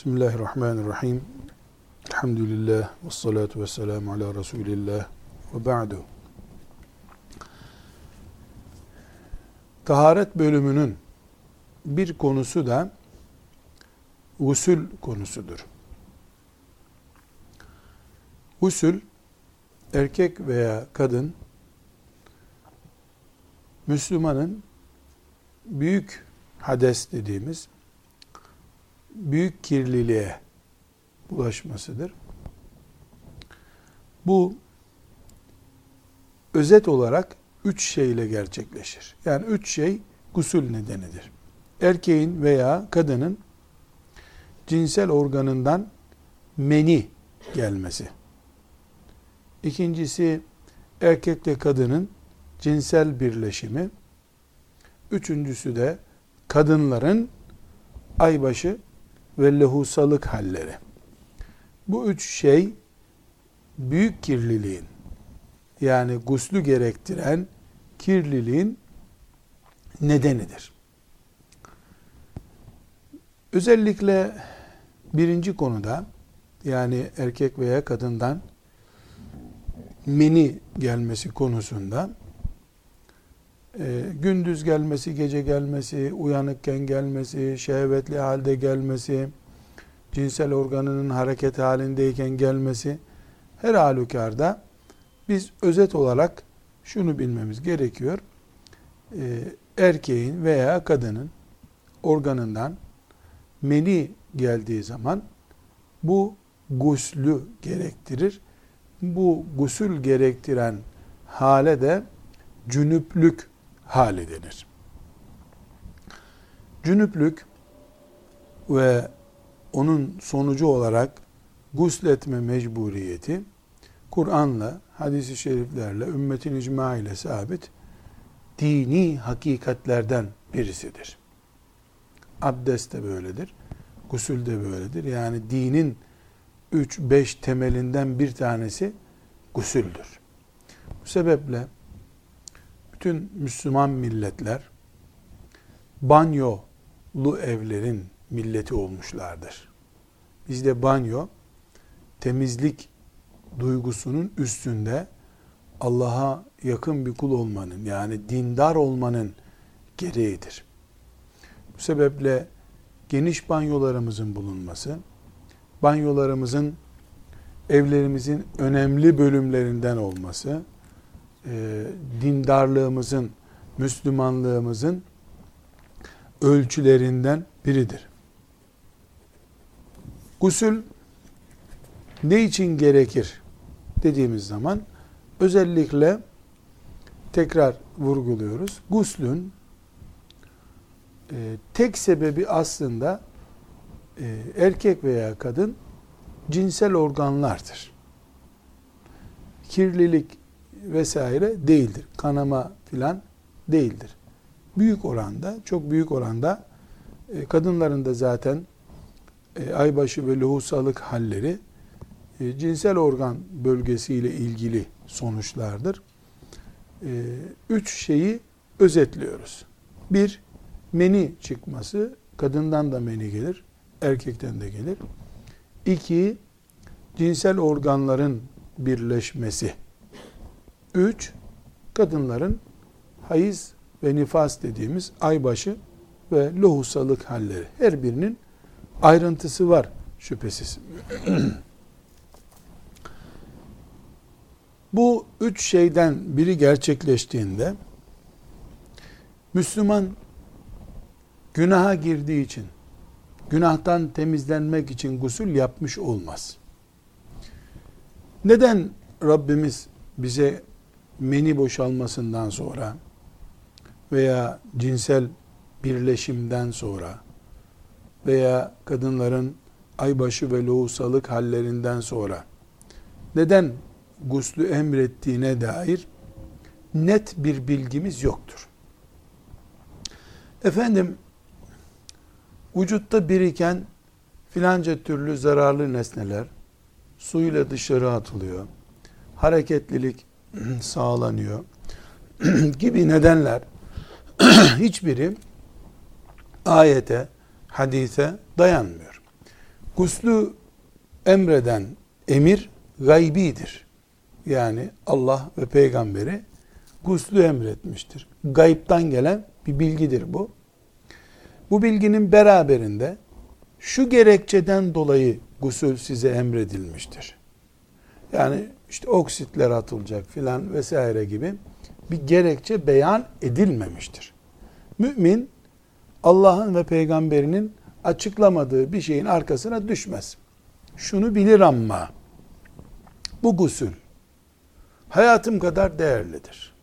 Bismillahirrahmanirrahim. Elhamdülillah ve salatu ve selamu ala Resulillah ve ba'du. Taharet bölümünün bir konusu da usul konusudur. Usul erkek veya kadın Müslümanın büyük hades dediğimiz büyük kirliliğe bulaşmasıdır. Bu özet olarak üç şeyle gerçekleşir. Yani üç şey gusül nedenidir. Erkeğin veya kadının cinsel organından meni gelmesi. İkincisi erkekle kadının cinsel birleşimi. Üçüncüsü de kadınların aybaşı ve lehusalık halleri. Bu üç şey büyük kirliliğin yani guslü gerektiren kirliliğin nedenidir. Özellikle birinci konuda yani erkek veya kadından meni gelmesi konusunda e, gündüz gelmesi, gece gelmesi, uyanıkken gelmesi, şehvetli halde gelmesi, cinsel organının hareket halindeyken gelmesi her halükarda biz özet olarak şunu bilmemiz gerekiyor. E, erkeğin veya kadının organından meni geldiği zaman bu guslü gerektirir. Bu gusül gerektiren hale de cünüplük hali denir. Cünüplük ve onun sonucu olarak gusletme mecburiyeti Kur'an'la, hadisi şeriflerle, ümmetin icma ile sabit dini hakikatlerden birisidir. Abdest de böyledir. Gusül de böyledir. Yani dinin 3-5 temelinden bir tanesi gusüldür. Bu sebeple bütün Müslüman milletler banyolu evlerin milleti olmuşlardır. Bizde banyo temizlik duygusunun üstünde Allah'a yakın bir kul olmanın yani dindar olmanın gereğidir. Bu sebeple geniş banyolarımızın bulunması, banyolarımızın evlerimizin önemli bölümlerinden olması, e, dindarlığımızın, Müslümanlığımızın ölçülerinden biridir. Gusül ne için gerekir dediğimiz zaman özellikle tekrar vurguluyoruz. Guslün e, tek sebebi aslında e, erkek veya kadın cinsel organlardır. Kirlilik vesaire değildir. Kanama filan değildir. Büyük oranda, çok büyük oranda e, kadınların da zaten e, aybaşı ve lohusalık halleri e, cinsel organ bölgesiyle ilgili sonuçlardır. Üç şeyi özetliyoruz. Bir, meni çıkması, kadından da meni gelir, erkekten de gelir. İki, cinsel organların birleşmesi. Üç, kadınların hayız ve nifas dediğimiz aybaşı ve lohusalık halleri. Her birinin ayrıntısı var şüphesiz. Bu üç şeyden biri gerçekleştiğinde Müslüman günaha girdiği için günahtan temizlenmek için gusül yapmış olmaz. Neden Rabbimiz bize meni boşalmasından sonra veya cinsel birleşimden sonra veya kadınların aybaşı ve lohusalık hallerinden sonra neden guslü emrettiğine dair net bir bilgimiz yoktur. Efendim vücutta biriken filanca türlü zararlı nesneler suyla dışarı atılıyor. Hareketlilik sağlanıyor gibi nedenler hiçbiri ayete, hadise dayanmıyor. Guslü emreden emir gaybidir. Yani Allah ve peygamberi guslü emretmiştir. Gayiptan gelen bir bilgidir bu. Bu bilginin beraberinde şu gerekçeden dolayı gusül size emredilmiştir. Yani işte oksitler atılacak filan vesaire gibi bir gerekçe beyan edilmemiştir. Mümin Allah'ın ve peygamberinin açıklamadığı bir şeyin arkasına düşmez. Şunu bilir ama bu gusül hayatım kadar değerlidir.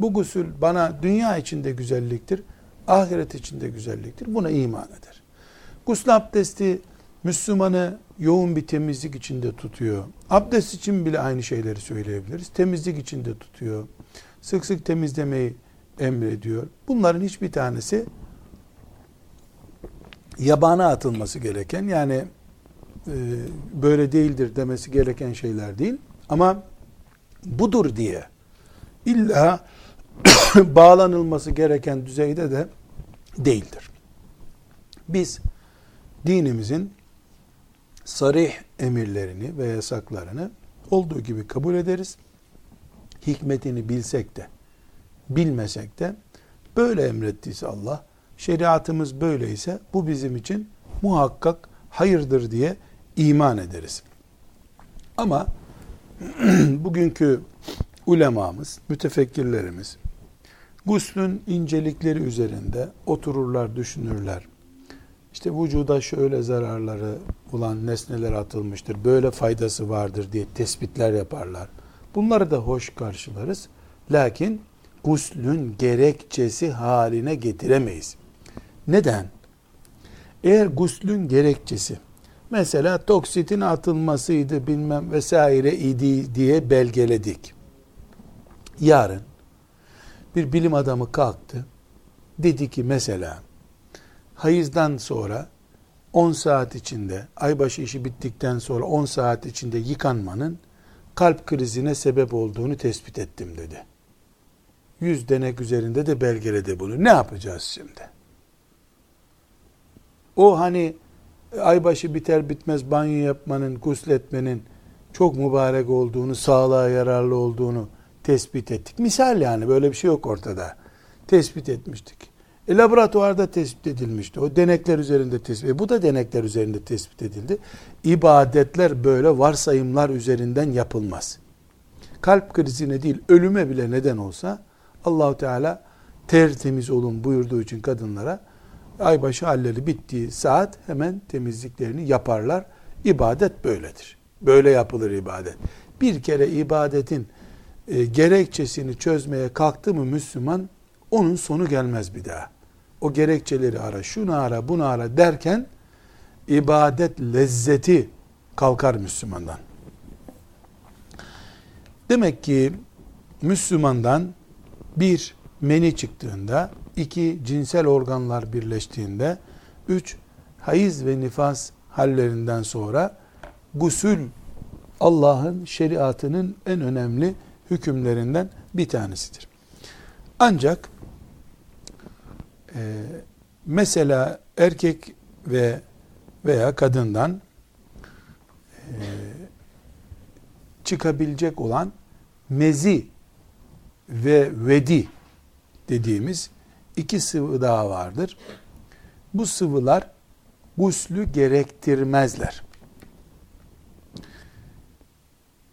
Bu gusül bana dünya içinde güzelliktir, ahiret içinde güzelliktir. Buna iman eder. Gusül abdesti Müslümanı yoğun bir temizlik içinde tutuyor. Abdest için bile aynı şeyleri söyleyebiliriz. Temizlik içinde tutuyor. Sık sık temizlemeyi emrediyor. Bunların hiçbir tanesi yabana atılması gereken yani e, böyle değildir demesi gereken şeyler değil. Ama budur diye illa bağlanılması gereken düzeyde de değildir. Biz dinimizin sarih emirlerini ve yasaklarını olduğu gibi kabul ederiz. Hikmetini bilsek de bilmesek de böyle emrettiyse Allah, şeriatımız böyleyse bu bizim için muhakkak hayırdır diye iman ederiz. Ama bugünkü ulemamız, mütefekkirlerimiz guslün incelikleri üzerinde otururlar, düşünürler. İşte vücuda şöyle zararları olan nesneler atılmıştır, böyle faydası vardır diye tespitler yaparlar. Bunları da hoş karşılarız. Lakin guslün gerekçesi haline getiremeyiz. Neden? Eğer guslün gerekçesi mesela toksitin atılmasıydı bilmem vesaire idi diye belgeledik. Yarın bir bilim adamı kalktı. Dedi ki mesela hayızdan sonra 10 saat içinde aybaşı işi bittikten sonra 10 saat içinde yıkanmanın kalp krizine sebep olduğunu tespit ettim dedi. 100 denek üzerinde de belgeledi bunu. Ne yapacağız şimdi? O hani aybaşı biter bitmez banyo yapmanın, gusletmenin çok mübarek olduğunu, sağlığa yararlı olduğunu tespit ettik. Misal yani böyle bir şey yok ortada. Tespit etmiştik. E, laboratuvarda tespit edilmişti. O denekler üzerinde tespit e, Bu da denekler üzerinde tespit edildi. İbadetler böyle varsayımlar üzerinden yapılmaz. Kalp krizine değil ölüme bile neden olsa Allahu Teala tertemiz olun buyurduğu için kadınlara aybaşı halleri bittiği saat hemen temizliklerini yaparlar. İbadet böyledir. Böyle yapılır ibadet. Bir kere ibadetin e, gerekçesini çözmeye kalktı mı Müslüman onun sonu gelmez bir daha. O gerekçeleri ara, şunu ara, bunu ara derken ibadet lezzeti kalkar Müslümandan. Demek ki Müslümandan bir meni çıktığında, iki cinsel organlar birleştiğinde, üç hayız ve nifas hallerinden sonra gusül Allah'ın şeriatının en önemli hükümlerinden bir tanesidir. Ancak e, mesela erkek ve veya kadından e, çıkabilecek olan mezi ve vedi dediğimiz iki sıvı daha vardır. Bu sıvılar guslü gerektirmezler.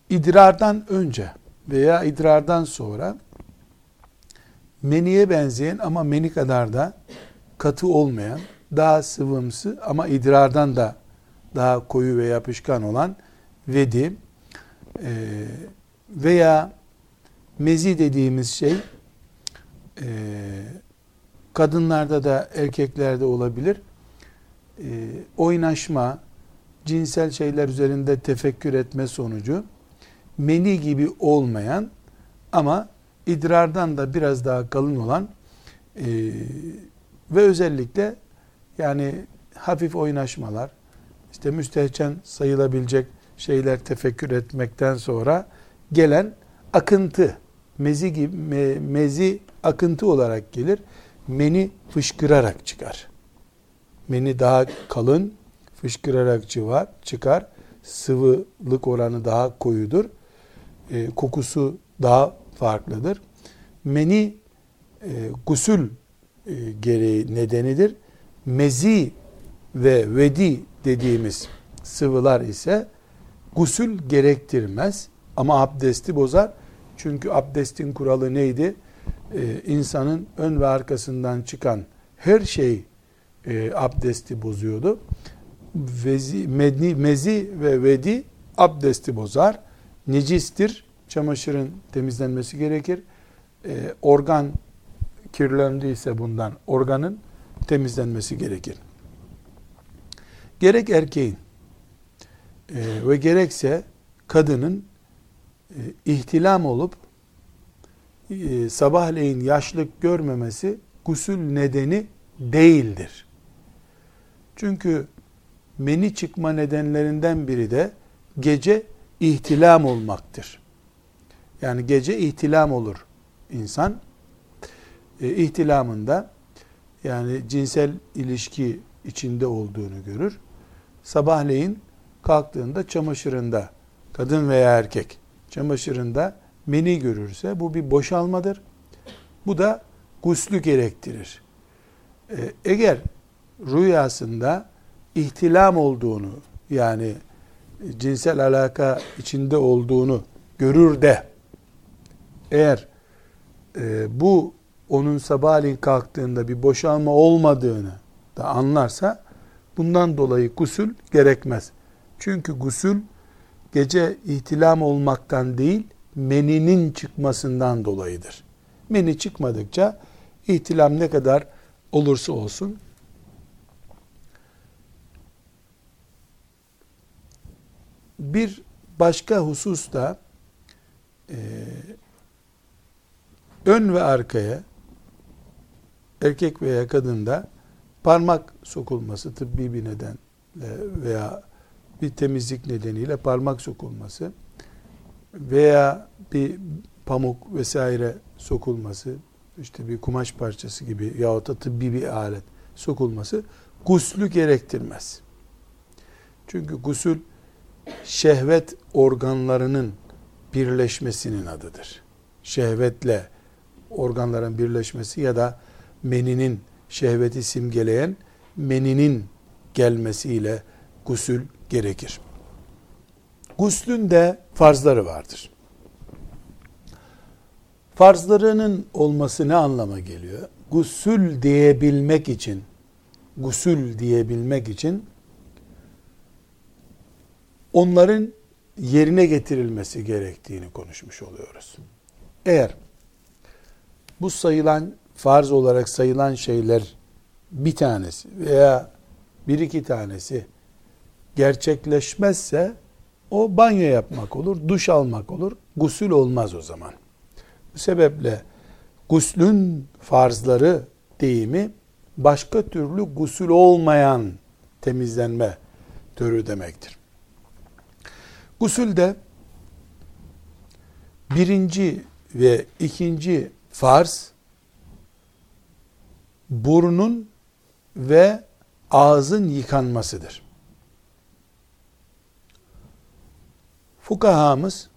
İdrardan önce veya idrardan sonra meniye benzeyen ama meni kadar da katı olmayan, daha sıvımsı ama idrardan da daha koyu ve yapışkan olan vedi e, veya mezi dediğimiz şey e, kadınlarda da erkeklerde olabilir. E, oynaşma, cinsel şeyler üzerinde tefekkür etme sonucu meni gibi olmayan ama idrardan da biraz daha kalın olan e, ve özellikle yani hafif oynaşmalar, işte müstehcen sayılabilecek şeyler tefekkür etmekten sonra gelen akıntı, mezi gibi me, mezi akıntı olarak gelir. Meni fışkırarak çıkar. Meni daha kalın, fışkırarak çıvar, çıkar. Sıvılık oranı daha koyudur. E, kokusu daha farklıdır. Meni e, gusül e, gereği nedenidir. Mezi ve vedi dediğimiz sıvılar ise gusül gerektirmez ama abdesti bozar. Çünkü abdestin kuralı neydi? Ee, insanın ön ve arkasından çıkan her şey e, abdesti bozuyordu. Vezi, medni, mezi ve vedi abdesti bozar. Necistir. Çamaşırın temizlenmesi gerekir. E, organ kirlendiyse bundan organın temizlenmesi gerekir. Gerek erkeğin e, ve gerekse kadının e, ihtilam olup e, sabahleyin yaşlık görmemesi gusül nedeni değildir. Çünkü meni çıkma nedenlerinden biri de gece ihtilam olmaktır. Yani gece ihtilam olur insan. E, ihtilamında yani cinsel ilişki içinde olduğunu görür. Sabahleyin kalktığında çamaşırında kadın veya erkek çamaşırında meni görürse bu bir boşalmadır. Bu da guslü gerektirir. Ee, eğer rüyasında ihtilam olduğunu yani cinsel alaka içinde olduğunu görür de eğer e, bu onun sabahleyin kalktığında bir boşalma olmadığını da anlarsa bundan dolayı gusül gerekmez. Çünkü gusül gece ihtilam olmaktan değil, meninin çıkmasından dolayıdır. Meni çıkmadıkça ihtilam ne kadar olursa olsun bir başka husus da e, ön ve arkaya erkek veya kadında parmak sokulması tıbbi bir nedenle veya bir temizlik nedeniyle parmak sokulması veya bir pamuk vesaire sokulması işte bir kumaş parçası gibi yahut da tıbbi bir alet sokulması guslü gerektirmez. Çünkü gusül şehvet organlarının birleşmesinin adıdır. Şehvetle organların birleşmesi ya da meninin şehveti simgeleyen meninin gelmesiyle gusül gerekir. Guslün de farzları vardır. Farzlarının olması ne anlama geliyor? Gusül diyebilmek için, gusül diyebilmek için onların yerine getirilmesi gerektiğini konuşmuş oluyoruz. Eğer bu sayılan farz olarak sayılan şeyler bir tanesi veya bir iki tanesi gerçekleşmezse o banyo yapmak olur, duş almak olur, gusül olmaz o zaman. Bu sebeple guslün farzları deyimi başka türlü gusül olmayan temizlenme türü demektir. Gusülde birinci ve ikinci farz burnun ve ağzın yıkanmasıdır. Fukahamız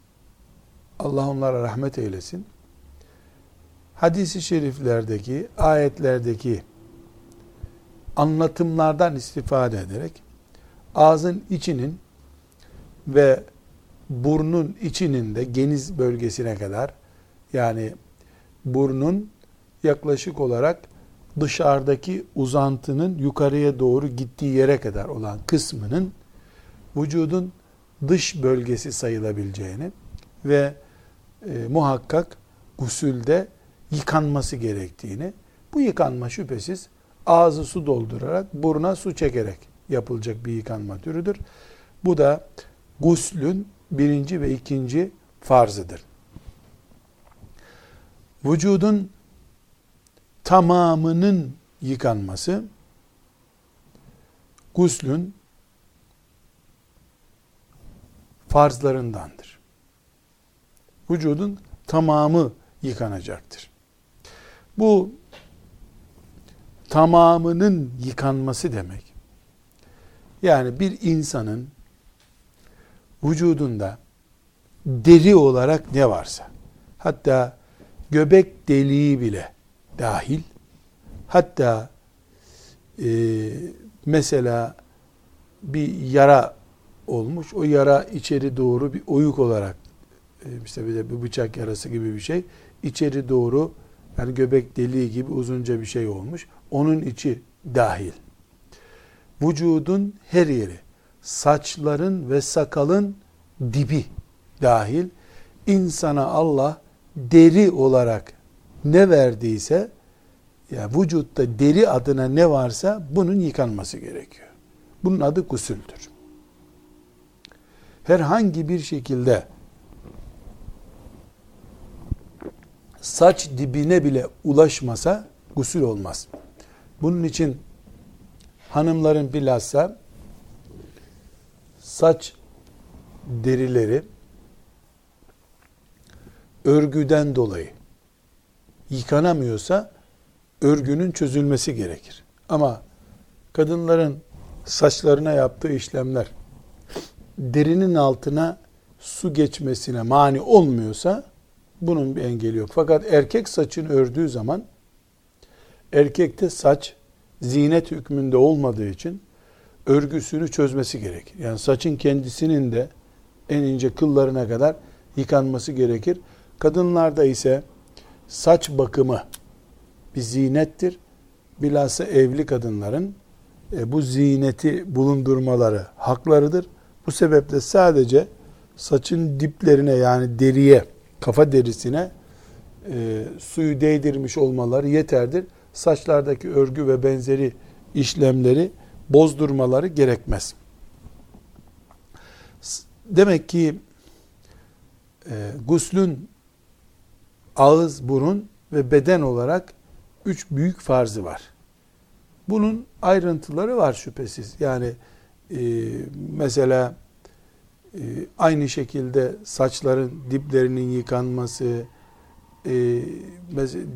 Allah onlara rahmet eylesin. Hadisi şeriflerdeki, ayetlerdeki anlatımlardan istifade ederek ağzın içinin ve burnun içinin de geniz bölgesine kadar yani burnun yaklaşık olarak dışarıdaki uzantının yukarıya doğru gittiği yere kadar olan kısmının vücudun dış bölgesi sayılabileceğini ve e, muhakkak gusülde yıkanması gerektiğini, bu yıkanma şüphesiz ağzı su doldurarak, buruna su çekerek yapılacak bir yıkanma türüdür. Bu da guslün birinci ve ikinci farzıdır. Vücudun tamamının yıkanması, guslün farzlarındandır. Vücudun tamamı yıkanacaktır. Bu tamamının yıkanması demek. Yani bir insanın vücudunda deri olarak ne varsa, hatta göbek deliği bile dahil, hatta e, mesela bir yara olmuş, o yara içeri doğru bir oyuk olarak, e, işte bir de bir bıçak yarası gibi bir şey, içeri doğru yani göbek deliği gibi uzunca bir şey olmuş. Onun içi dahil. Vücudun her yeri, saçların ve sakalın dibi dahil insana Allah deri olarak ne verdiyse ya vücutta deri adına ne varsa bunun yıkanması gerekiyor. Bunun adı gusüldür. Herhangi bir şekilde saç dibine bile ulaşmasa gusül olmaz. Bunun için hanımların bilhassa saç derileri örgüden dolayı yıkanamıyorsa örgünün çözülmesi gerekir. Ama kadınların saçlarına yaptığı işlemler derinin altına su geçmesine mani olmuyorsa bunun bir engeli yok. Fakat erkek saçını ördüğü zaman erkekte saç zinet hükmünde olmadığı için örgüsünü çözmesi gerekir. Yani saçın kendisinin de en ince kıllarına kadar yıkanması gerekir. Kadınlarda ise saç bakımı bir zinettir. Bilhassa evli kadınların e, bu zineti bulundurmaları haklarıdır. Bu sebeple sadece saçın diplerine yani deriye, kafa derisine e, suyu değdirmiş olmaları yeterdir. Saçlardaki örgü ve benzeri işlemleri bozdurmaları gerekmez. Demek ki e, guslün ağız, burun ve beden olarak üç büyük farzı var. Bunun ayrıntıları var şüphesiz. Yani e, mesela e, aynı şekilde saçların diplerinin yıkanması, e,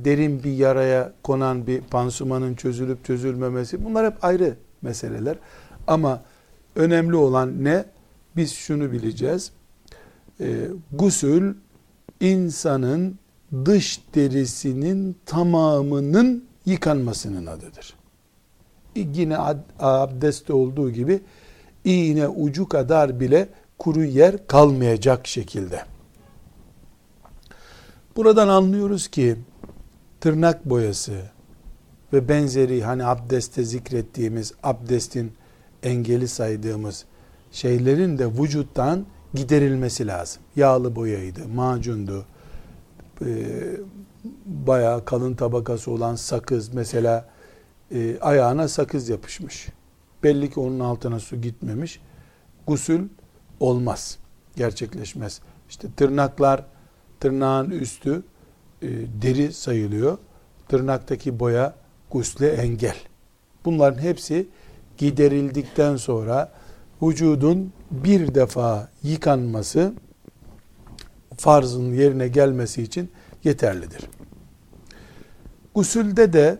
derin bir yaraya konan bir pansumanın çözülüp çözülmemesi bunlar hep ayrı meseleler. Ama önemli olan ne? Biz şunu bileceğiz. E, gusül insanın dış derisinin tamamının yıkanmasının adıdır. Yine abdestte olduğu gibi iğne ucu kadar bile kuru yer kalmayacak şekilde. Buradan anlıyoruz ki tırnak boyası ve benzeri hani abdeste zikrettiğimiz abdestin engeli saydığımız şeylerin de vücuttan giderilmesi lazım. Yağlı boyaydı, macundu, e, bayağı kalın tabakası olan sakız mesela e, ayağına sakız yapışmış. Belli ki onun altına su gitmemiş. Gusül olmaz. Gerçekleşmez. İşte tırnaklar, tırnağın üstü e, deri sayılıyor. Tırnaktaki boya gusle engel. Bunların hepsi giderildikten sonra vücudun bir defa yıkanması farzın yerine gelmesi için yeterlidir. Gusülde de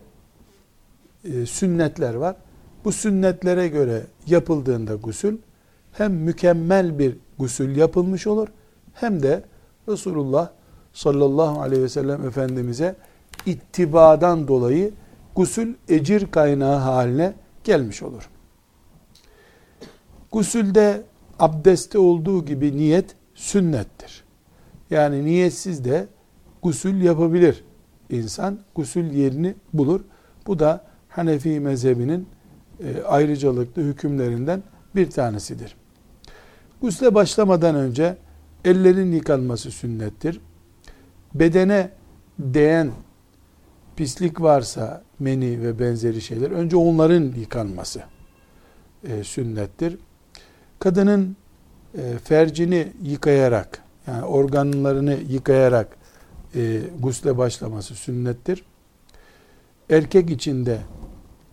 e, sünnetler var. Bu sünnetlere göre yapıldığında gusül hem mükemmel bir gusül yapılmış olur hem de Resulullah sallallahu aleyhi ve sellem Efendimiz'e ittibadan dolayı gusül ecir kaynağı haline gelmiş olur. Gusülde abdeste olduğu gibi niyet sünnettir. Yani niyetsiz de gusül yapabilir insan. Gusül yerini bulur. Bu da Hanefi mezhebinin e, ayrıcalıklı hükümlerinden bir tanesidir. Gusle başlamadan önce ellerin yıkanması sünnettir. Bedene değen pislik varsa meni ve benzeri şeyler önce onların yıkanması e, sünnettir. Kadının e, fercini yıkayarak yani organlarını yıkayarak e, gusle başlaması sünnettir. Erkek için de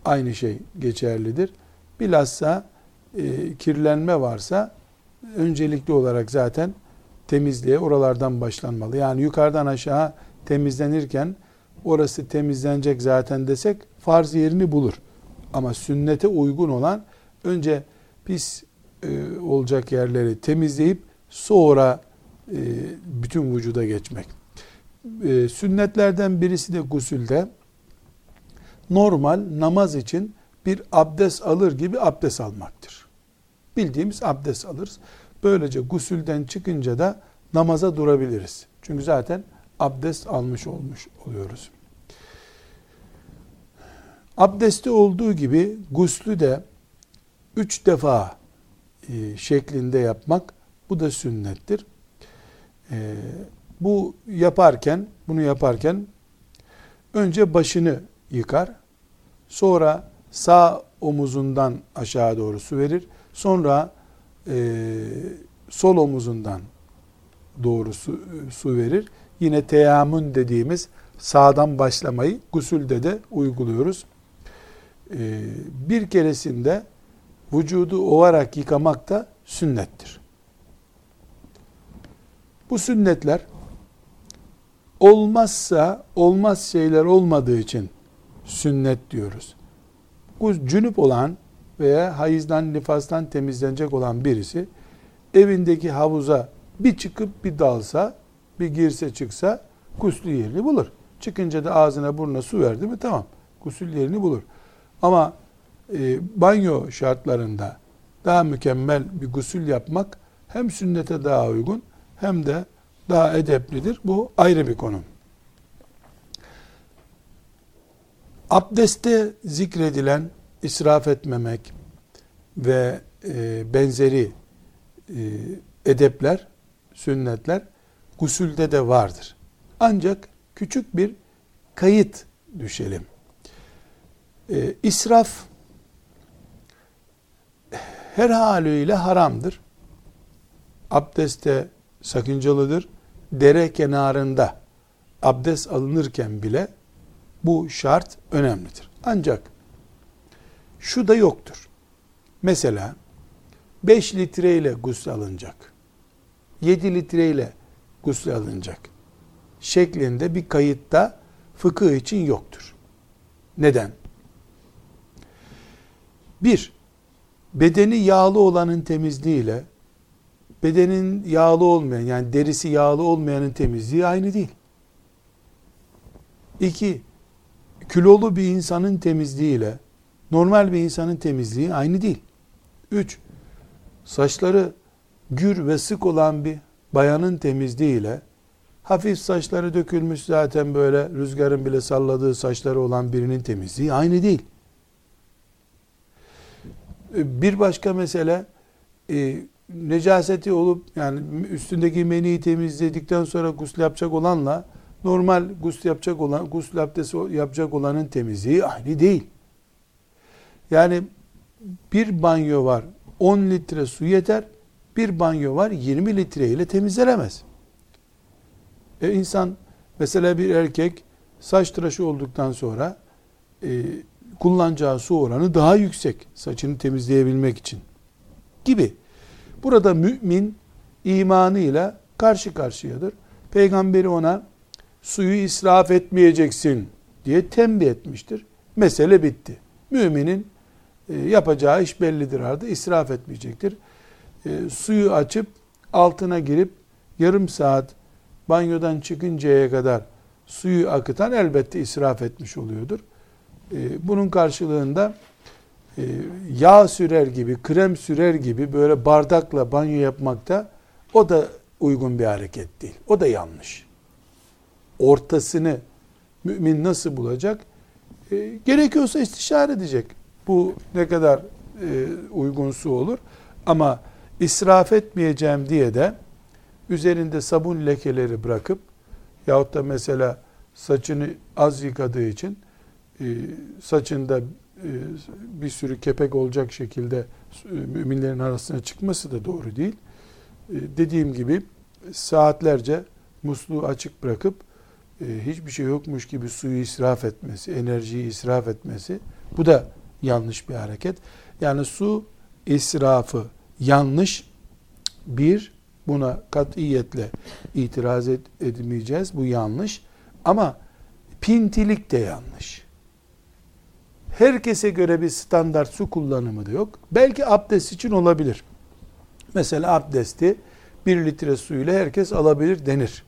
aynı şey geçerlidir. Bilhassa e, kirlenme varsa öncelikli olarak zaten temizliğe oralardan başlanmalı. Yani yukarıdan aşağı temizlenirken orası temizlenecek zaten desek farz yerini bulur. Ama sünnete uygun olan önce pis e, olacak yerleri temizleyip sonra bütün vücuda geçmek. E, sünnetlerden birisi de gusülde normal namaz için bir abdest alır gibi abdest almaktır. Bildiğimiz abdest alırız. Böylece gusülden çıkınca da namaza durabiliriz. Çünkü zaten abdest almış olmuş oluyoruz. Abdesti olduğu gibi guslü de üç defa e, şeklinde yapmak bu da sünnettir. E, bu yaparken bunu yaparken önce başını yıkar. Sonra sağ omuzundan aşağı doğru su verir. Sonra e, sol omuzundan doğru su, su verir. Yine teyamün dediğimiz sağdan başlamayı gusülde de uyguluyoruz. E, bir keresinde vücudu ovarak yıkamak da sünnettir. Bu sünnetler olmazsa olmaz şeyler olmadığı için sünnet diyoruz. Cünüp olan veya hayızdan, nifastan temizlenecek olan birisi evindeki havuza bir çıkıp bir dalsa, bir girse çıksa gusül yerini bulur. Çıkınca da ağzına burnuna su verdi mi tamam. Gusül yerini bulur. Ama e, banyo şartlarında daha mükemmel bir gusül yapmak hem sünnete daha uygun hem de daha edeplidir. Bu ayrı bir konu. Abdeste zikredilen israf etmemek ve e, benzeri e, edepler, sünnetler gusülde de vardır. Ancak küçük bir kayıt düşelim. E, israf her haliyle haramdır. Abdeste sakıncalıdır. Dere kenarında abdest alınırken bile bu şart önemlidir. Ancak şu da yoktur. Mesela 5 litreyle gusül alınacak. 7 litreyle gusül alınacak. Şeklinde bir kayıtta fıkıh için yoktur. Neden? Bir, bedeni yağlı olanın temizliğiyle bedenin yağlı olmayan yani derisi yağlı olmayanın temizliği aynı değil. İki, kilolu bir insanın temizliğiyle normal bir insanın temizliği aynı değil. Üç, saçları gür ve sık olan bir bayanın temizliğiyle hafif saçları dökülmüş zaten böyle rüzgarın bile salladığı saçları olan birinin temizliği aynı değil. Bir başka mesele e, necaseti olup yani üstündeki meniyi temizledikten sonra gusül yapacak olanla normal gusül yapacak olan gusül abdesti yapacak olanın temizliği aynı değil. Yani bir banyo var 10 litre su yeter. Bir banyo var 20 litre ile temizlenemez. E insan mesela bir erkek saç tıraşı olduktan sonra e, kullanacağı su oranı daha yüksek saçını temizleyebilmek için gibi. Burada mümin imanıyla karşı karşıyadır. Peygamberi ona suyu israf etmeyeceksin diye tembih etmiştir. Mesele bitti. Müminin e, yapacağı iş bellidir artık. israf etmeyecektir. E, suyu açıp altına girip yarım saat banyodan çıkıncaya kadar suyu akıtan elbette israf etmiş oluyordur. E, bunun karşılığında yağ sürer gibi, krem sürer gibi böyle bardakla banyo yapmakta o da uygun bir hareket değil. O da yanlış. Ortasını mümin nasıl bulacak? E, gerekiyorsa istişare edecek. Bu ne kadar e, uygunsu olur. Ama israf etmeyeceğim diye de üzerinde sabun lekeleri bırakıp yahut da mesela saçını az yıkadığı için e, saçında e, bir sürü kepek olacak şekilde e, müminlerin arasına çıkması da doğru değil. E, dediğim gibi saatlerce musluğu açık bırakıp hiçbir şey yokmuş gibi suyu israf etmesi, enerjiyi israf etmesi bu da yanlış bir hareket. Yani su israfı yanlış bir buna katiyetle itiraz et, edemeyeceğiz. Bu yanlış. Ama pintilik de yanlış Herkese göre bir standart su kullanımı da yok. Belki abdest için olabilir. Mesela abdesti bir litre suyla herkes alabilir denir.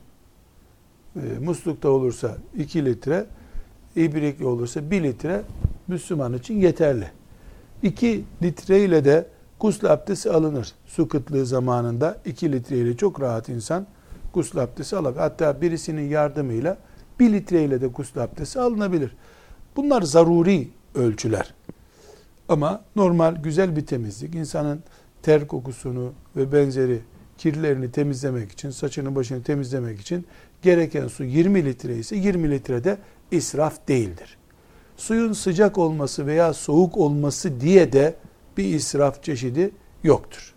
E, muslukta olursa 2 litre, ibrikli olursa 1 litre Müslüman için yeterli. 2 litre ile de gusül abdesti alınır. Su kıtlığı zamanında 2 litre ile çok rahat insan gusül abdesti alabilir. Hatta birisinin yardımıyla 1 litre ile de gusül abdesti alınabilir. Bunlar zaruri ölçüler. Ama normal güzel bir temizlik, insanın ter kokusunu ve benzeri kirlerini temizlemek için, saçını başını temizlemek için gereken su 20 litre ise 20 litre de israf değildir. Suyun sıcak olması veya soğuk olması diye de bir israf çeşidi yoktur.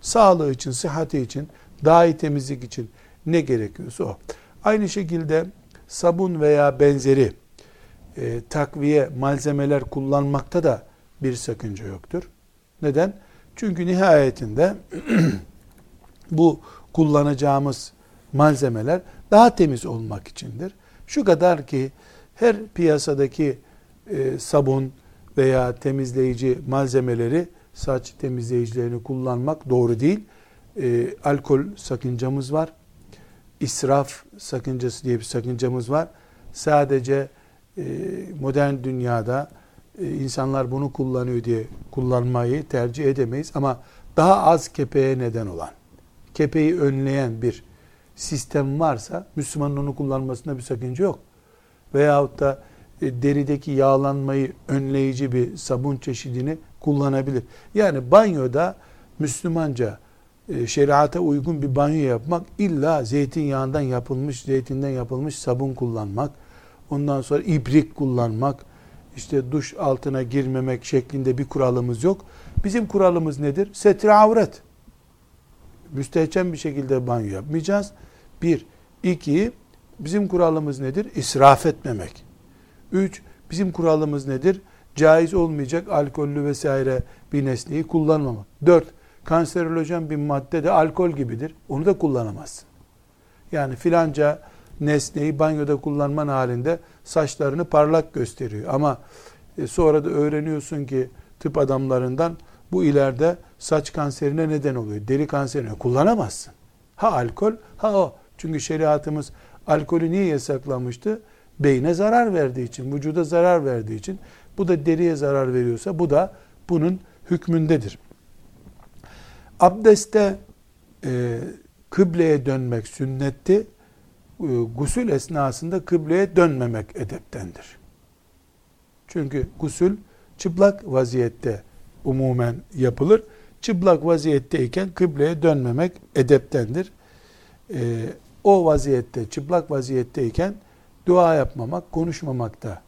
Sağlığı için, sıhhati için, daha iyi temizlik için ne gerekiyorsa o. Aynı şekilde sabun veya benzeri e, takviye malzemeler kullanmakta da bir sakınca yoktur. Neden? Çünkü nihayetinde bu kullanacağımız malzemeler daha temiz olmak içindir. Şu kadar ki her piyasadaki e, sabun veya temizleyici malzemeleri saç temizleyicilerini kullanmak doğru değil. E, alkol sakıncamız var. İsraf sakıncası diye bir sakıncamız var. Sadece modern dünyada e, insanlar bunu kullanıyor diye kullanmayı tercih edemeyiz ama daha az kepeğe neden olan, kepeği önleyen bir sistem varsa Müslümanın onu kullanmasında bir sakınca yok. Veyahut da e, derideki yağlanmayı önleyici bir sabun çeşidini kullanabilir. Yani banyoda Müslümanca şeriata uygun bir banyo yapmak illa zeytinyağından yapılmış, zeytinden yapılmış sabun kullanmak, Ondan sonra ibrik kullanmak, işte duş altına girmemek şeklinde bir kuralımız yok. Bizim kuralımız nedir? Setre avret. Müstehcen bir şekilde banyo yapmayacağız. Bir. iki bizim kuralımız nedir? İsraf etmemek. Üç, bizim kuralımız nedir? Caiz olmayacak alkollü vesaire bir nesneyi kullanmamak. Dört, kanserolojen bir madde de alkol gibidir. Onu da kullanamazsın. Yani filanca nesneyi banyoda kullanman halinde saçlarını parlak gösteriyor. Ama e, sonra da öğreniyorsun ki tıp adamlarından bu ileride saç kanserine neden oluyor. Deri kanserine kullanamazsın. Ha alkol ha o. Çünkü şeriatımız alkolü niye yasaklamıştı? Beyne zarar verdiği için, vücuda zarar verdiği için. Bu da deriye zarar veriyorsa bu da bunun hükmündedir. Abdeste e, kıbleye dönmek sünnetti gusül esnasında kıbleye dönmemek edeptendir. Çünkü gusül çıplak vaziyette umumen yapılır. Çıplak vaziyetteyken kıbleye dönmemek edeptendir. Ee, o vaziyette, çıplak vaziyetteyken dua yapmamak, konuşmamakta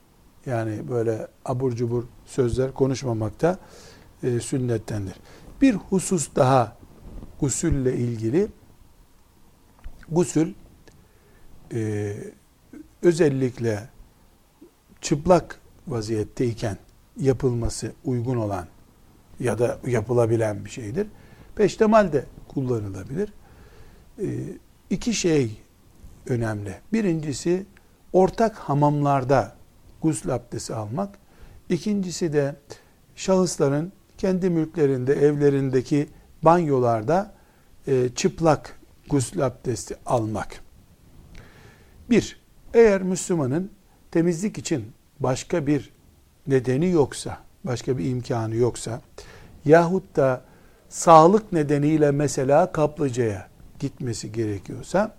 yani böyle abur cubur sözler konuşmamakta e, sünnettendir. Bir husus daha gusülle ilgili. Gusül e, özellikle çıplak vaziyetteyken yapılması uygun olan ya da yapılabilen bir şeydir. Peştemal de kullanılabilir. E, iki şey önemli. Birincisi ortak hamamlarda gusül abdesti almak. İkincisi de şahısların kendi mülklerinde, evlerindeki banyolarda e, çıplak gusül abdesti almak. Bir, eğer Müslümanın temizlik için başka bir nedeni yoksa, başka bir imkanı yoksa yahut da sağlık nedeniyle mesela kaplıcaya gitmesi gerekiyorsa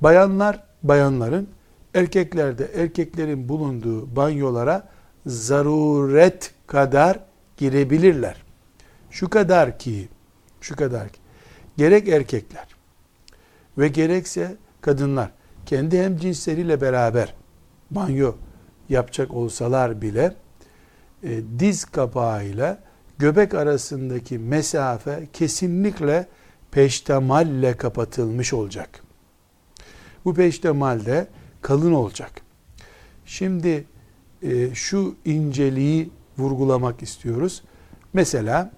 bayanlar bayanların erkeklerde erkeklerin bulunduğu banyolara zaruret kadar girebilirler. Şu kadar ki şu kadar ki gerek erkekler ve gerekse kadınlar kendi hem cinsleriyle beraber banyo yapacak olsalar bile e, diz kapağıyla göbek arasındaki mesafe kesinlikle peştemalle kapatılmış olacak. Bu peştemal de kalın olacak. Şimdi e, şu inceliği vurgulamak istiyoruz. Mesela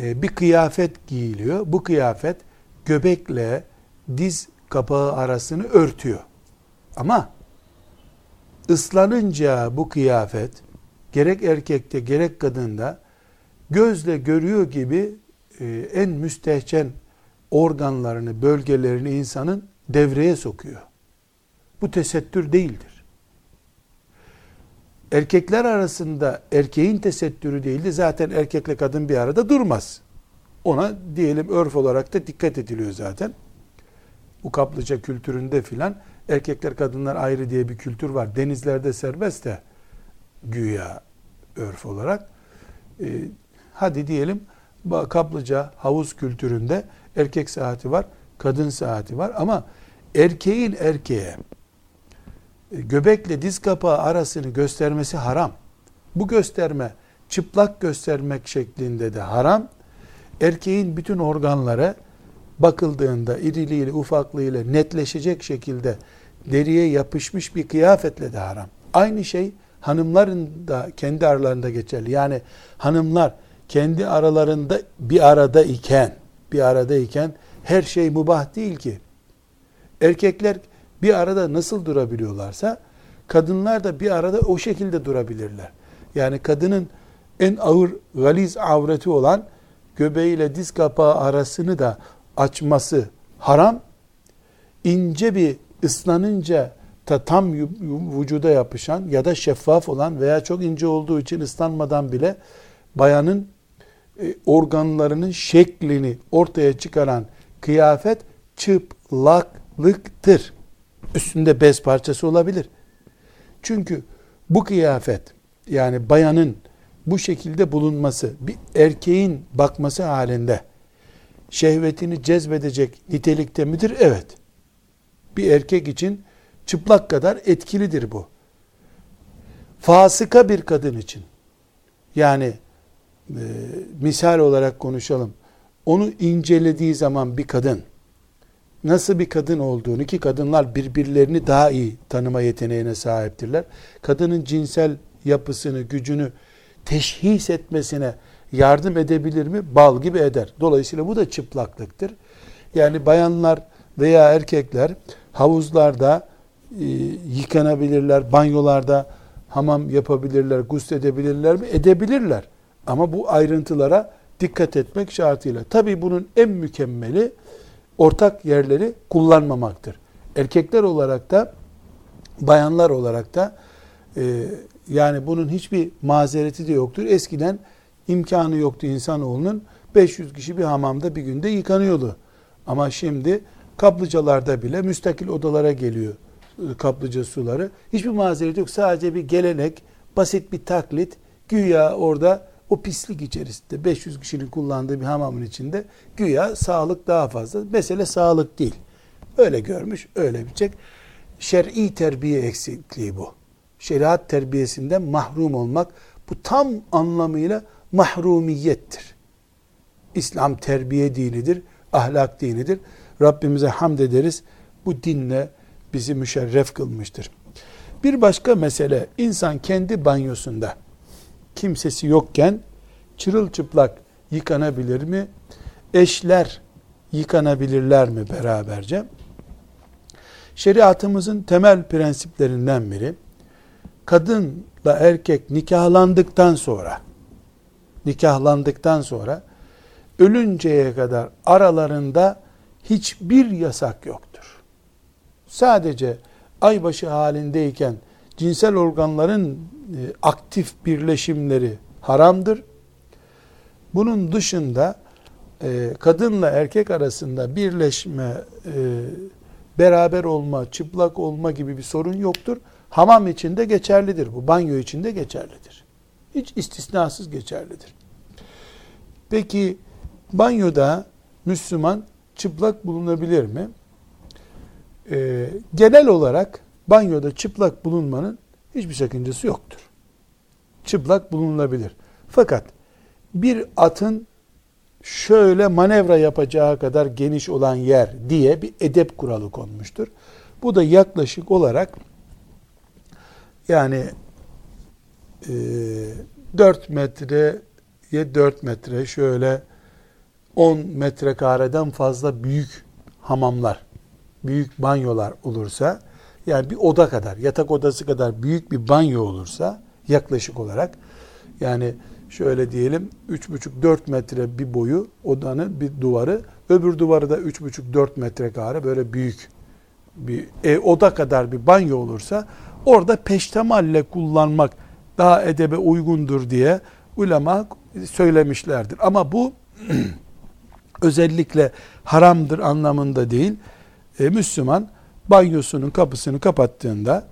e, bir kıyafet giyiliyor. Bu kıyafet göbekle diz kapağı arasını örtüyor. Ama ıslanınca bu kıyafet gerek erkekte gerek kadında gözle görüyor gibi e, en müstehcen organlarını, bölgelerini insanın devreye sokuyor. Bu tesettür değildir. Erkekler arasında erkeğin tesettürü değildi. Zaten erkekle kadın bir arada durmaz. Ona diyelim örf olarak da dikkat ediliyor zaten. Bu kaplıca kültüründe filan erkekler kadınlar ayrı diye bir kültür var. Denizlerde serbest de güya örf olarak. Ee, hadi diyelim kaplıca havuz kültüründe erkek saati var, kadın saati var ama erkeğin erkeğe e, göbekle diz kapağı arasını göstermesi haram. Bu gösterme çıplak göstermek şeklinde de haram. Erkeğin bütün organları bakıldığında iriliğiyle ufaklığıyla netleşecek şekilde deriye yapışmış bir kıyafetle de haram. Aynı şey hanımların da kendi aralarında geçerli. Yani hanımlar kendi aralarında bir arada iken bir arada iken her şey mubah değil ki. Erkekler bir arada nasıl durabiliyorlarsa kadınlar da bir arada o şekilde durabilirler. Yani kadının en ağır galiz avreti olan göbeğiyle diz kapağı arasını da açması haram. İnce bir ıslanınca ta tam vücuda yapışan ya da şeffaf olan veya çok ince olduğu için ıslanmadan bile bayanın e, organlarının şeklini ortaya çıkaran kıyafet çıplaklıktır. Üstünde bez parçası olabilir. Çünkü bu kıyafet yani bayanın bu şekilde bulunması bir erkeğin bakması halinde şehvetini cezbedecek nitelikte midir? Evet. Bir erkek için çıplak kadar etkilidir bu. Fasıka bir kadın için yani e, misal olarak konuşalım. Onu incelediği zaman bir kadın nasıl bir kadın olduğunu ki kadınlar birbirlerini daha iyi tanıma yeteneğine sahiptirler. Kadının cinsel yapısını, gücünü teşhis etmesine yardım edebilir mi? Bal gibi eder. Dolayısıyla bu da çıplaklıktır. Yani bayanlar veya erkekler havuzlarda e, yıkanabilirler, banyolarda hamam yapabilirler, gusledebilirler mi? Edebilirler. Ama bu ayrıntılara dikkat etmek şartıyla. Tabi bunun en mükemmeli ortak yerleri kullanmamaktır. Erkekler olarak da bayanlar olarak da e, yani bunun hiçbir mazereti de yoktur. Eskiden imkanı yoktu insanoğlunun 500 kişi bir hamamda bir günde yıkanıyordu. Ama şimdi kaplıcalarda bile müstakil odalara geliyor e, kaplıca suları. Hiçbir mazeret yok. Sadece bir gelenek, basit bir taklit. Güya orada o pislik içerisinde 500 kişinin kullandığı bir hamamın içinde güya sağlık daha fazla. Mesele sağlık değil. Öyle görmüş, öyle bilecek. Şer'i terbiye eksikliği bu. Şeriat terbiyesinden mahrum olmak bu tam anlamıyla mahrumiyettir. İslam terbiye dinidir, ahlak dinidir. Rabbimize hamd ederiz. Bu dinle bizi müşerref kılmıştır. Bir başka mesele insan kendi banyosunda kimsesi yokken çırılçıplak yıkanabilir mi? Eşler yıkanabilirler mi beraberce? Şeriatımızın temel prensiplerinden biri kadınla erkek nikahlandıktan sonra nikahlandıktan sonra ölünceye kadar aralarında hiçbir yasak yoktur. Sadece aybaşı halindeyken cinsel organların e, aktif birleşimleri haramdır. Bunun dışında e, kadınla erkek arasında birleşme, e, beraber olma, çıplak olma gibi bir sorun yoktur. Hamam içinde geçerlidir bu. Banyo içinde geçerlidir. Hiç istisnasız geçerlidir. Peki banyoda Müslüman çıplak bulunabilir mi? Ee, genel olarak banyoda çıplak bulunmanın hiçbir sakıncası yoktur. Çıplak bulunulabilir. Fakat bir atın şöyle manevra yapacağı kadar geniş olan yer diye bir edep kuralı konmuştur. Bu da yaklaşık olarak yani e, 4 metreye 4 metre şöyle 10 metrekareden fazla büyük hamamlar, büyük banyolar olursa yani bir oda kadar, yatak odası kadar büyük bir banyo olursa yaklaşık olarak yani şöyle diyelim 3,5-4 metre bir boyu odanın bir duvarı öbür duvarı da 3,5-4 metrekare böyle büyük bir e, oda kadar bir banyo olursa orada peştemalle kullanmak daha edebe uygundur diye ulema söylemişlerdir. Ama bu özellikle haramdır anlamında değil. E, Müslüman banyosunun kapısını kapattığında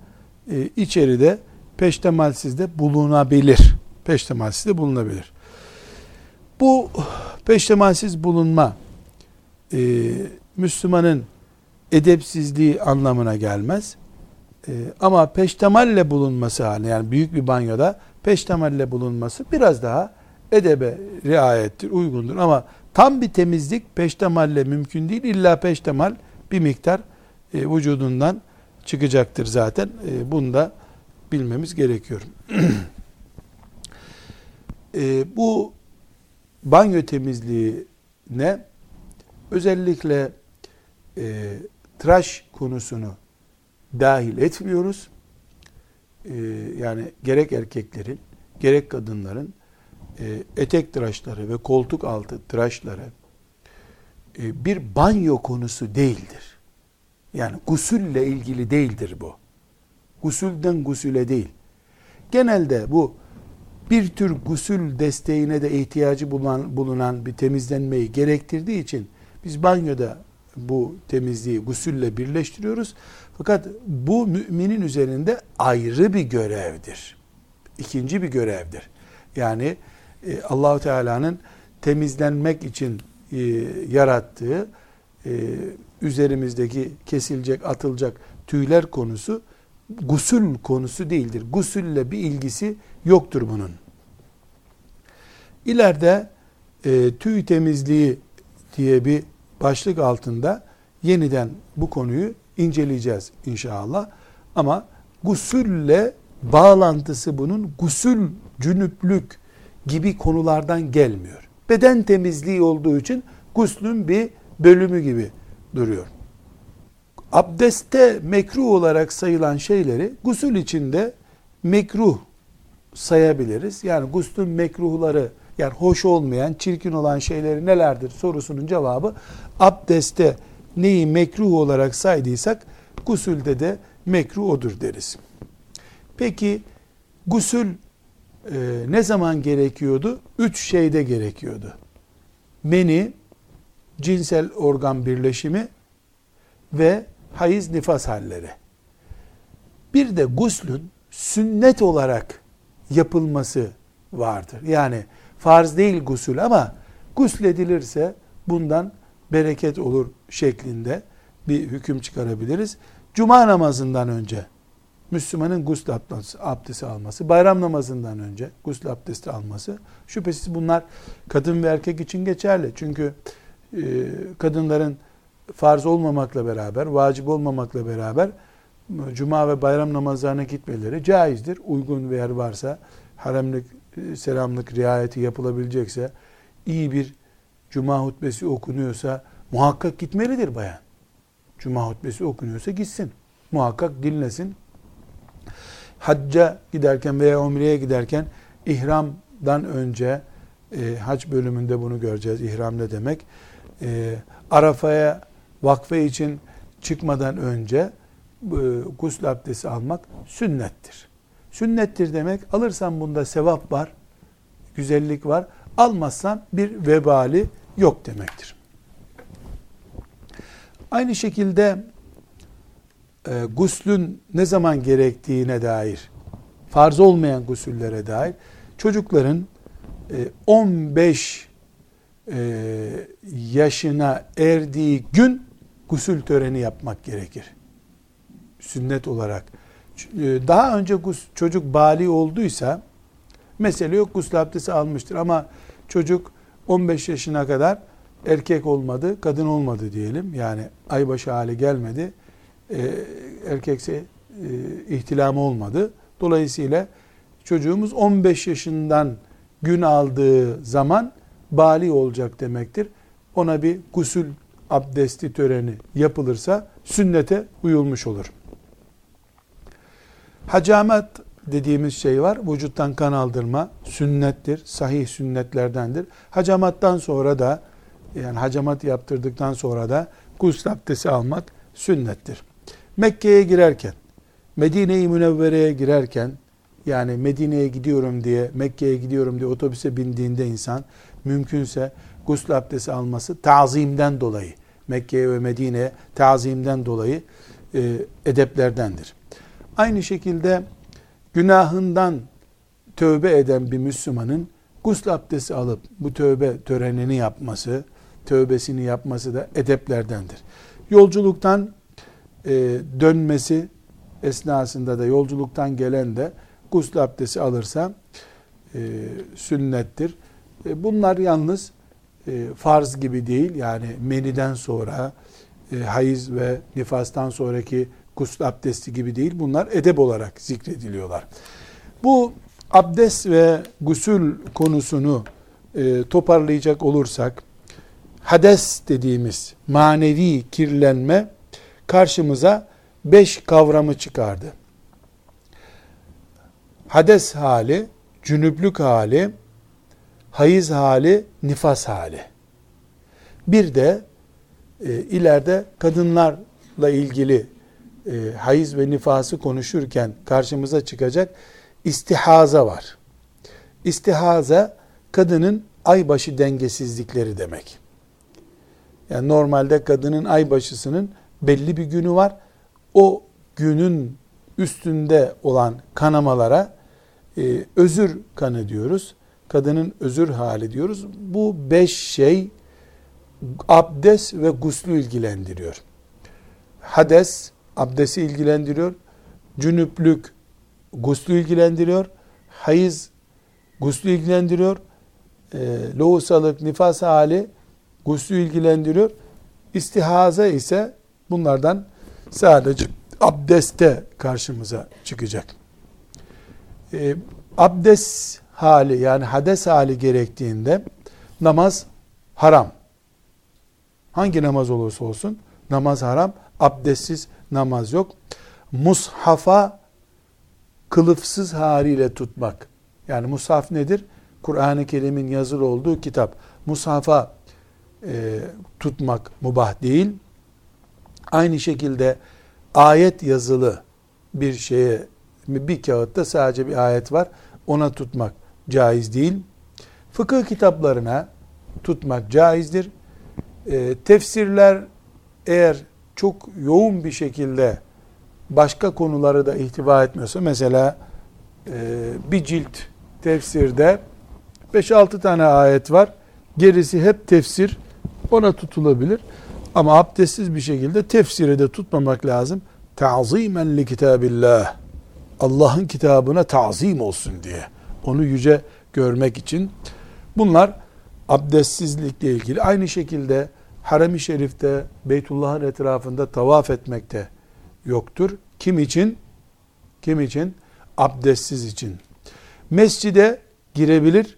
e, içeride peştemalsiz de bulunabilir. Peştemalsiz de bulunabilir. Bu peştemalsiz bulunma e, Müslümanın edepsizliği anlamına gelmez. E, ama peştemalle bulunması haline yani büyük bir banyoda peştemalle bulunması biraz daha edebe riayettir, uygundur. Ama tam bir temizlik peştemalle mümkün değil. İlla peştemal bir miktar e, vücudundan çıkacaktır zaten. E, bunu da bilmemiz gerekiyor. e, bu banyo temizliği ne? Özellikle e, tıraş konusunu dahil etmiyoruz. E, yani gerek erkeklerin gerek kadınların e, etek tıraşları ve koltuk altı tıraşları e, bir banyo konusu değildir. Yani gusülle ilgili değildir bu. Gusülden gusüle değil. Genelde bu bir tür gusül desteğine de ihtiyacı bulunan, bulunan bir temizlenmeyi gerektirdiği için biz banyoda bu temizliği gusülle birleştiriyoruz. Fakat bu müminin üzerinde ayrı bir görevdir. İkinci bir görevdir. Yani e, Allahu Teala'nın temizlenmek için e, yarattığı e, üzerimizdeki kesilecek, atılacak tüyler konusu gusül konusu değildir. Gusülle bir ilgisi yoktur bunun. İleride e, tüy temizliği diye bir başlık altında yeniden bu konuyu inceleyeceğiz inşallah. Ama gusülle bağlantısı bunun gusül, cünüplük gibi konulardan gelmiyor. Beden temizliği olduğu için guslün bir bölümü gibi duruyor. Abdeste mekruh olarak sayılan şeyleri gusül içinde mekruh sayabiliriz. Yani guslün mekruhları yani hoş olmayan, çirkin olan şeyleri nelerdir sorusunun cevabı abdeste neyi mekruh olarak saydıysak gusülde de mekruh odur deriz. Peki gusül e, ne zaman gerekiyordu? Üç şeyde gerekiyordu. Meni, cinsel organ birleşimi ve hayız nifas halleri. Bir de guslün sünnet olarak yapılması vardır. Yani farz değil gusül ama gusledilirse bundan bereket olur şeklinde bir hüküm çıkarabiliriz. Cuma namazından önce Müslümanın gusül abdesti alması, bayram namazından önce gusül abdesti alması, şüphesiz bunlar kadın ve erkek için geçerli. Çünkü e, kadınların farz olmamakla beraber, vacip olmamakla beraber cuma ve bayram namazlarına gitmeleri caizdir. Uygun bir yer varsa, haremlik, e, selamlık riayeti yapılabilecekse, iyi bir cuma hutbesi okunuyorsa muhakkak gitmelidir bayan. Cuma hutbesi okunuyorsa gitsin. Muhakkak dinlesin. Hacca giderken veya umreye giderken ihramdan önce e, hac bölümünde bunu göreceğiz. İhram ne demek? E, Arafa'ya vakfe için çıkmadan önce e, gusül abdesti almak sünnettir. Sünnettir demek alırsan bunda sevap var, güzellik var. Almazsan bir vebali yok demektir. Aynı şekilde e, guslün ne zaman gerektiğine dair, farz olmayan gusüllere dair çocukların e, 15 e, yaşına erdiği gün gusül töreni yapmak gerekir. Sünnet olarak. E, daha önce çocuk bali olduysa mesele yok gusül abdesti almıştır ama çocuk 15 yaşına kadar erkek olmadı, kadın olmadı diyelim. Yani aybaşı hale gelmedi. E, erkekse e, ihtilamı olmadı. Dolayısıyla çocuğumuz 15 yaşından gün aldığı zaman bali olacak demektir. Ona bir gusül abdesti töreni yapılırsa sünnete uyulmuş olur. Hacamet dediğimiz şey var. Vücuttan kan aldırma sünnettir. Sahih sünnetlerdendir. Hacamattan sonra da yani hacamat yaptırdıktan sonra da gusül abdesti almak sünnettir. Mekke'ye girerken, Medine-i Münevvere'ye girerken yani Medine'ye gidiyorum diye, Mekke'ye gidiyorum diye otobüse bindiğinde insan mümkünse gusül abdesti alması tazimden dolayı, Mekke'ye ve Medine'ye tazimden dolayı e, edeplerdendir. Aynı şekilde günahından tövbe eden bir Müslümanın gusül abdesti alıp bu tövbe törenini yapması, tövbesini yapması da edeplerdendir. Yolculuktan e, dönmesi esnasında da yolculuktan gelen de gusül abdesti alırsa e, sünnettir. E, bunlar yalnız e, farz gibi değil. Yani meniden sonra e, hayız ve nifastan sonraki gusül abdesti gibi değil. Bunlar edep olarak zikrediliyorlar. Bu abdest ve gusül konusunu e, toparlayacak olursak hades dediğimiz manevi kirlenme karşımıza beş kavramı çıkardı. Hades hali, cünüplük hali, hayız hali, nifas hali. Bir de e, ileride kadınlarla ilgili e, hayız ve nifası konuşurken karşımıza çıkacak istihaza var. İstihaza kadının aybaşı dengesizlikleri demek. Yani normalde kadının aybaşısının belli bir günü var. O günün üstünde olan kanamalara e, özür kanı diyoruz. Kadının özür hali diyoruz. Bu beş şey abdest ve guslü ilgilendiriyor. Hades abdesti ilgilendiriyor. Cünüplük guslü ilgilendiriyor. Hayız guslü ilgilendiriyor. E, lohusalık, nifas hali guslü ilgilendiriyor. İstihaza ise bunlardan sadece abdeste karşımıza çıkacak. E, abdest hali yani hades hali gerektiğinde namaz haram. Hangi namaz olursa olsun namaz haram. Abdestsiz namaz yok. Mushafa kılıfsız haliyle tutmak. Yani mushaf nedir? Kur'an-ı Kerim'in yazılı olduğu kitap. Mushafa e, tutmak mubah değil. Aynı şekilde ayet yazılı bir şeye bir kağıtta sadece bir ayet var. Ona tutmak caiz değil. Fıkıh kitaplarına tutmak caizdir. E, tefsirler eğer çok yoğun bir şekilde başka konuları da ihtiva etmiyorsa mesela e, bir cilt tefsirde 5-6 tane ayet var. Gerisi hep tefsir. Ona tutulabilir. Ama abdestsiz bir şekilde tefsiri de tutmamak lazım. Ta'zimen li kitabillah. Allah'ın kitabına tazim olsun diye. Onu yüce görmek için. Bunlar abdestsizlikle ilgili. Aynı şekilde harem-i şerifte, Beytullah'ın etrafında tavaf etmekte yoktur. Kim için? Kim için? Abdestsiz için. Mescide girebilir,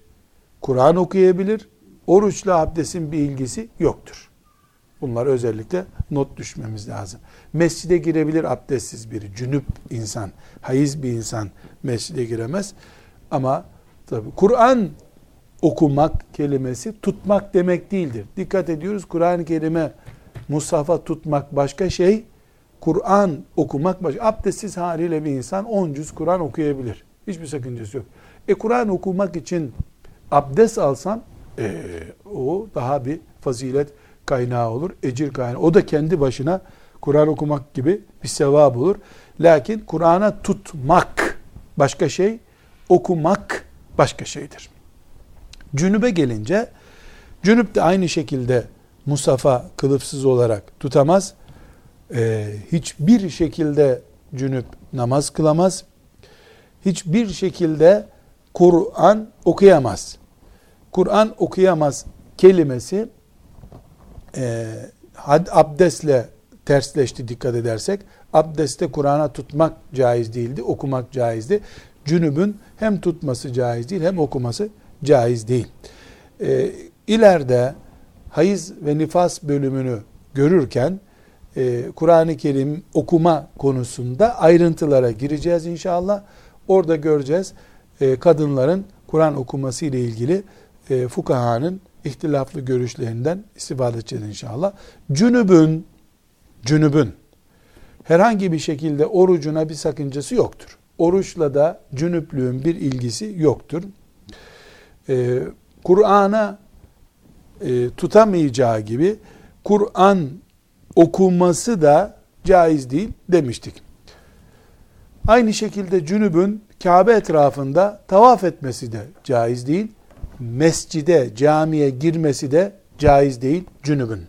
Kur'an okuyabilir, oruçla abdestin bir ilgisi yoktur. Bunlar özellikle not düşmemiz lazım. Mescide girebilir abdestsiz biri, cünüp insan, hayız bir insan mescide giremez. Ama tabi Kur'an okumak kelimesi tutmak demek değildir. Dikkat ediyoruz Kur'an-ı Kerim'e Mustafa tutmak başka şey, Kur'an okumak başka. Abdestsiz haliyle bir insan 10 cüz Kur'an okuyabilir. Hiçbir sakıncası yok. E Kur'an okumak için abdest alsam e, o daha bir fazilet kaynağı olur, ecir kaynağı. O da kendi başına Kur'an okumak gibi bir sevap olur. Lakin Kur'an'a tutmak başka şey, okumak başka şeydir. Cünübe gelince, cünüp de aynı şekilde Musafa kılıfsız olarak tutamaz. Ee, hiçbir şekilde cünüp namaz kılamaz. Hiçbir şekilde Kur'an okuyamaz. Kur'an okuyamaz kelimesi e, abdestle tersleşti dikkat edersek. Abdeste Kur'an'a tutmak caiz değildi, okumak caizdi. Cünübün hem tutması caiz değil hem okuması caiz değil. E, ileride hayız ve nifas bölümünü görürken e, Kur'an-ı Kerim okuma konusunda ayrıntılara gireceğiz inşallah. Orada göreceğiz e, kadınların Kur'an okuması ile ilgili e, fukahanın ihtilaflı görüşlerinden istifade edeceğiz inşallah. Cünübün, cünübün herhangi bir şekilde orucuna bir sakıncası yoktur. Oruçla da cünüplüğün bir ilgisi yoktur. Ee, Kur'an'a e, tutamayacağı gibi Kur'an okunması da caiz değil demiştik. Aynı şekilde cünübün Kabe etrafında tavaf etmesi de caiz değil. Mescide, camiye girmesi de caiz değil cünübün.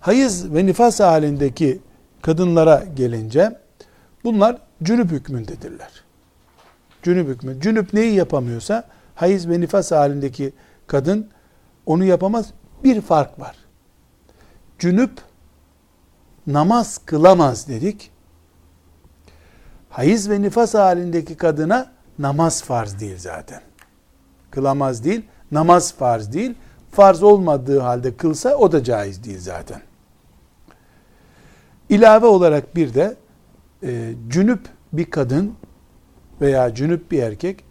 Hayız ve nifas halindeki kadınlara gelince bunlar cünüp hükmündedirler. Cünüp hükmü. Cünüp neyi yapamıyorsa hayız ve nifas halindeki kadın onu yapamaz. Bir fark var. Cünüp namaz kılamaz dedik. Hayız ve nifas halindeki kadına namaz farz değil zaten. Kılamaz değil, namaz farz değil. Farz olmadığı halde kılsa o da caiz değil zaten. İlave olarak bir de e, cünüp bir kadın veya cünüp bir erkek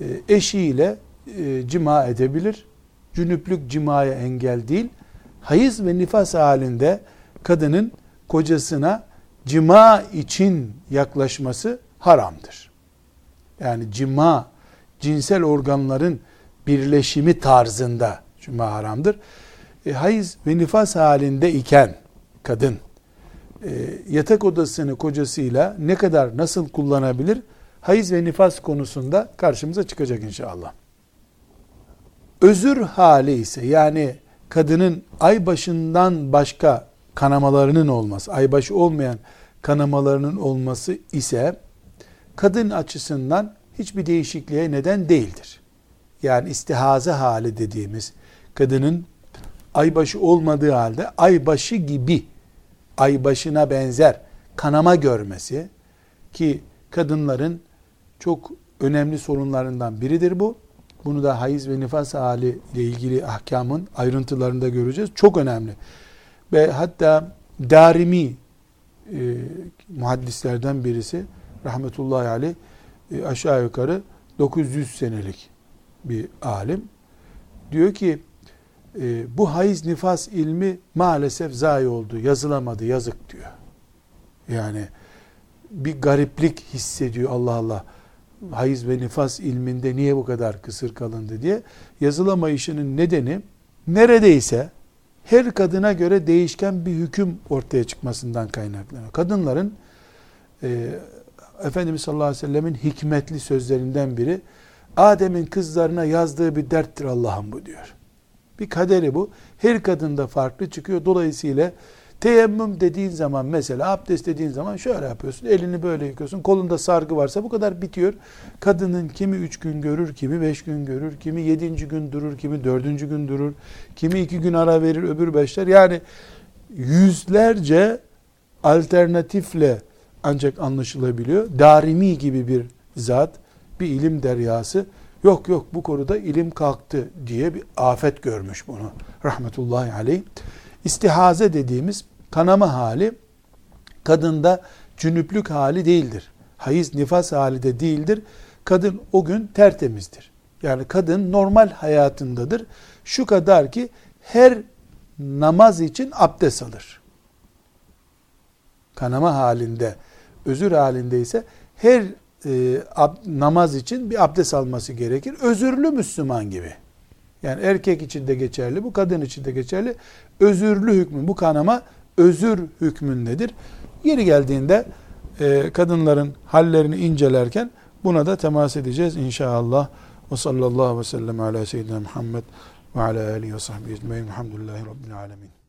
e, eşiyle e, cima edebilir. Cünüplük cimaya engel değil. Hayız ve nifas halinde kadının kocasına cima için yaklaşması haramdır. Yani cima, cinsel organların birleşimi tarzında cima haramdır. E, hayız ve nifas halinde iken kadın e, yatak odasını kocasıyla ne kadar nasıl kullanabilir? Hayız ve nifas konusunda karşımıza çıkacak inşallah. Özür hali ise yani kadının ay başından başka kanamalarının olması, aybaşı olmayan kanamalarının olması ise kadın açısından hiçbir değişikliğe neden değildir. Yani istihaze hali dediğimiz kadının aybaşı olmadığı halde aybaşı gibi aybaşına benzer kanama görmesi ki kadınların çok önemli sorunlarından biridir bu. Bunu da hayız ve nifas hali ile ilgili ahkamın ayrıntılarında göreceğiz. Çok önemli. Ve hatta Darimi e, muhaddislerden birisi rahmetullahi aleyh e, aşağı yukarı 900 senelik bir alim. Diyor ki e, bu hayız nifas ilmi maalesef zayi oldu, yazılamadı, yazık diyor. Yani bir gariplik hissediyor Allah Allah. Hayız ve nifas ilminde niye bu kadar kısır kalındı diye. Yazılamayışının nedeni neredeyse her kadına göre değişken bir hüküm ortaya çıkmasından kaynaklanıyor. Kadınların e, Efendimiz sallallahu aleyhi ve sellemin hikmetli sözlerinden biri Adem'in kızlarına yazdığı bir derttir Allah'ım bu diyor. Bir kaderi bu. Her kadında farklı çıkıyor. Dolayısıyla teyemmüm dediğin zaman mesela abdest dediğin zaman şöyle yapıyorsun. Elini böyle yıkıyorsun. Kolunda sargı varsa bu kadar bitiyor. Kadının kimi üç gün görür, kimi beş gün görür, kimi yedinci gün durur, kimi dördüncü gün durur, kimi iki gün ara verir, öbür beşler. Yani yüzlerce alternatifle ancak anlaşılabiliyor. Darimi gibi bir zat, bir ilim deryası Yok yok bu konuda ilim kalktı diye bir afet görmüş bunu. Rahmetullahi aleyh. İstihaze dediğimiz kanama hali kadında cünüplük hali değildir. Hayız nifas hali de değildir. Kadın o gün tertemizdir. Yani kadın normal hayatındadır. Şu kadar ki her namaz için abdest alır. Kanama halinde, özür halinde ise her e, ab, namaz için bir abdest alması gerekir. Özürlü Müslüman gibi. Yani erkek için de geçerli, bu kadın için de geçerli. Özürlü hükmü, bu kanama özür hükmündedir. Yeri geldiğinde e, kadınların hallerini incelerken buna da temas edeceğiz inşallah. Ve sallallahu ve sellem ala seyyidina Muhammed ve ala alihi ve sahbihi ecmaîn. Elhamdülillahi rabbil alemin.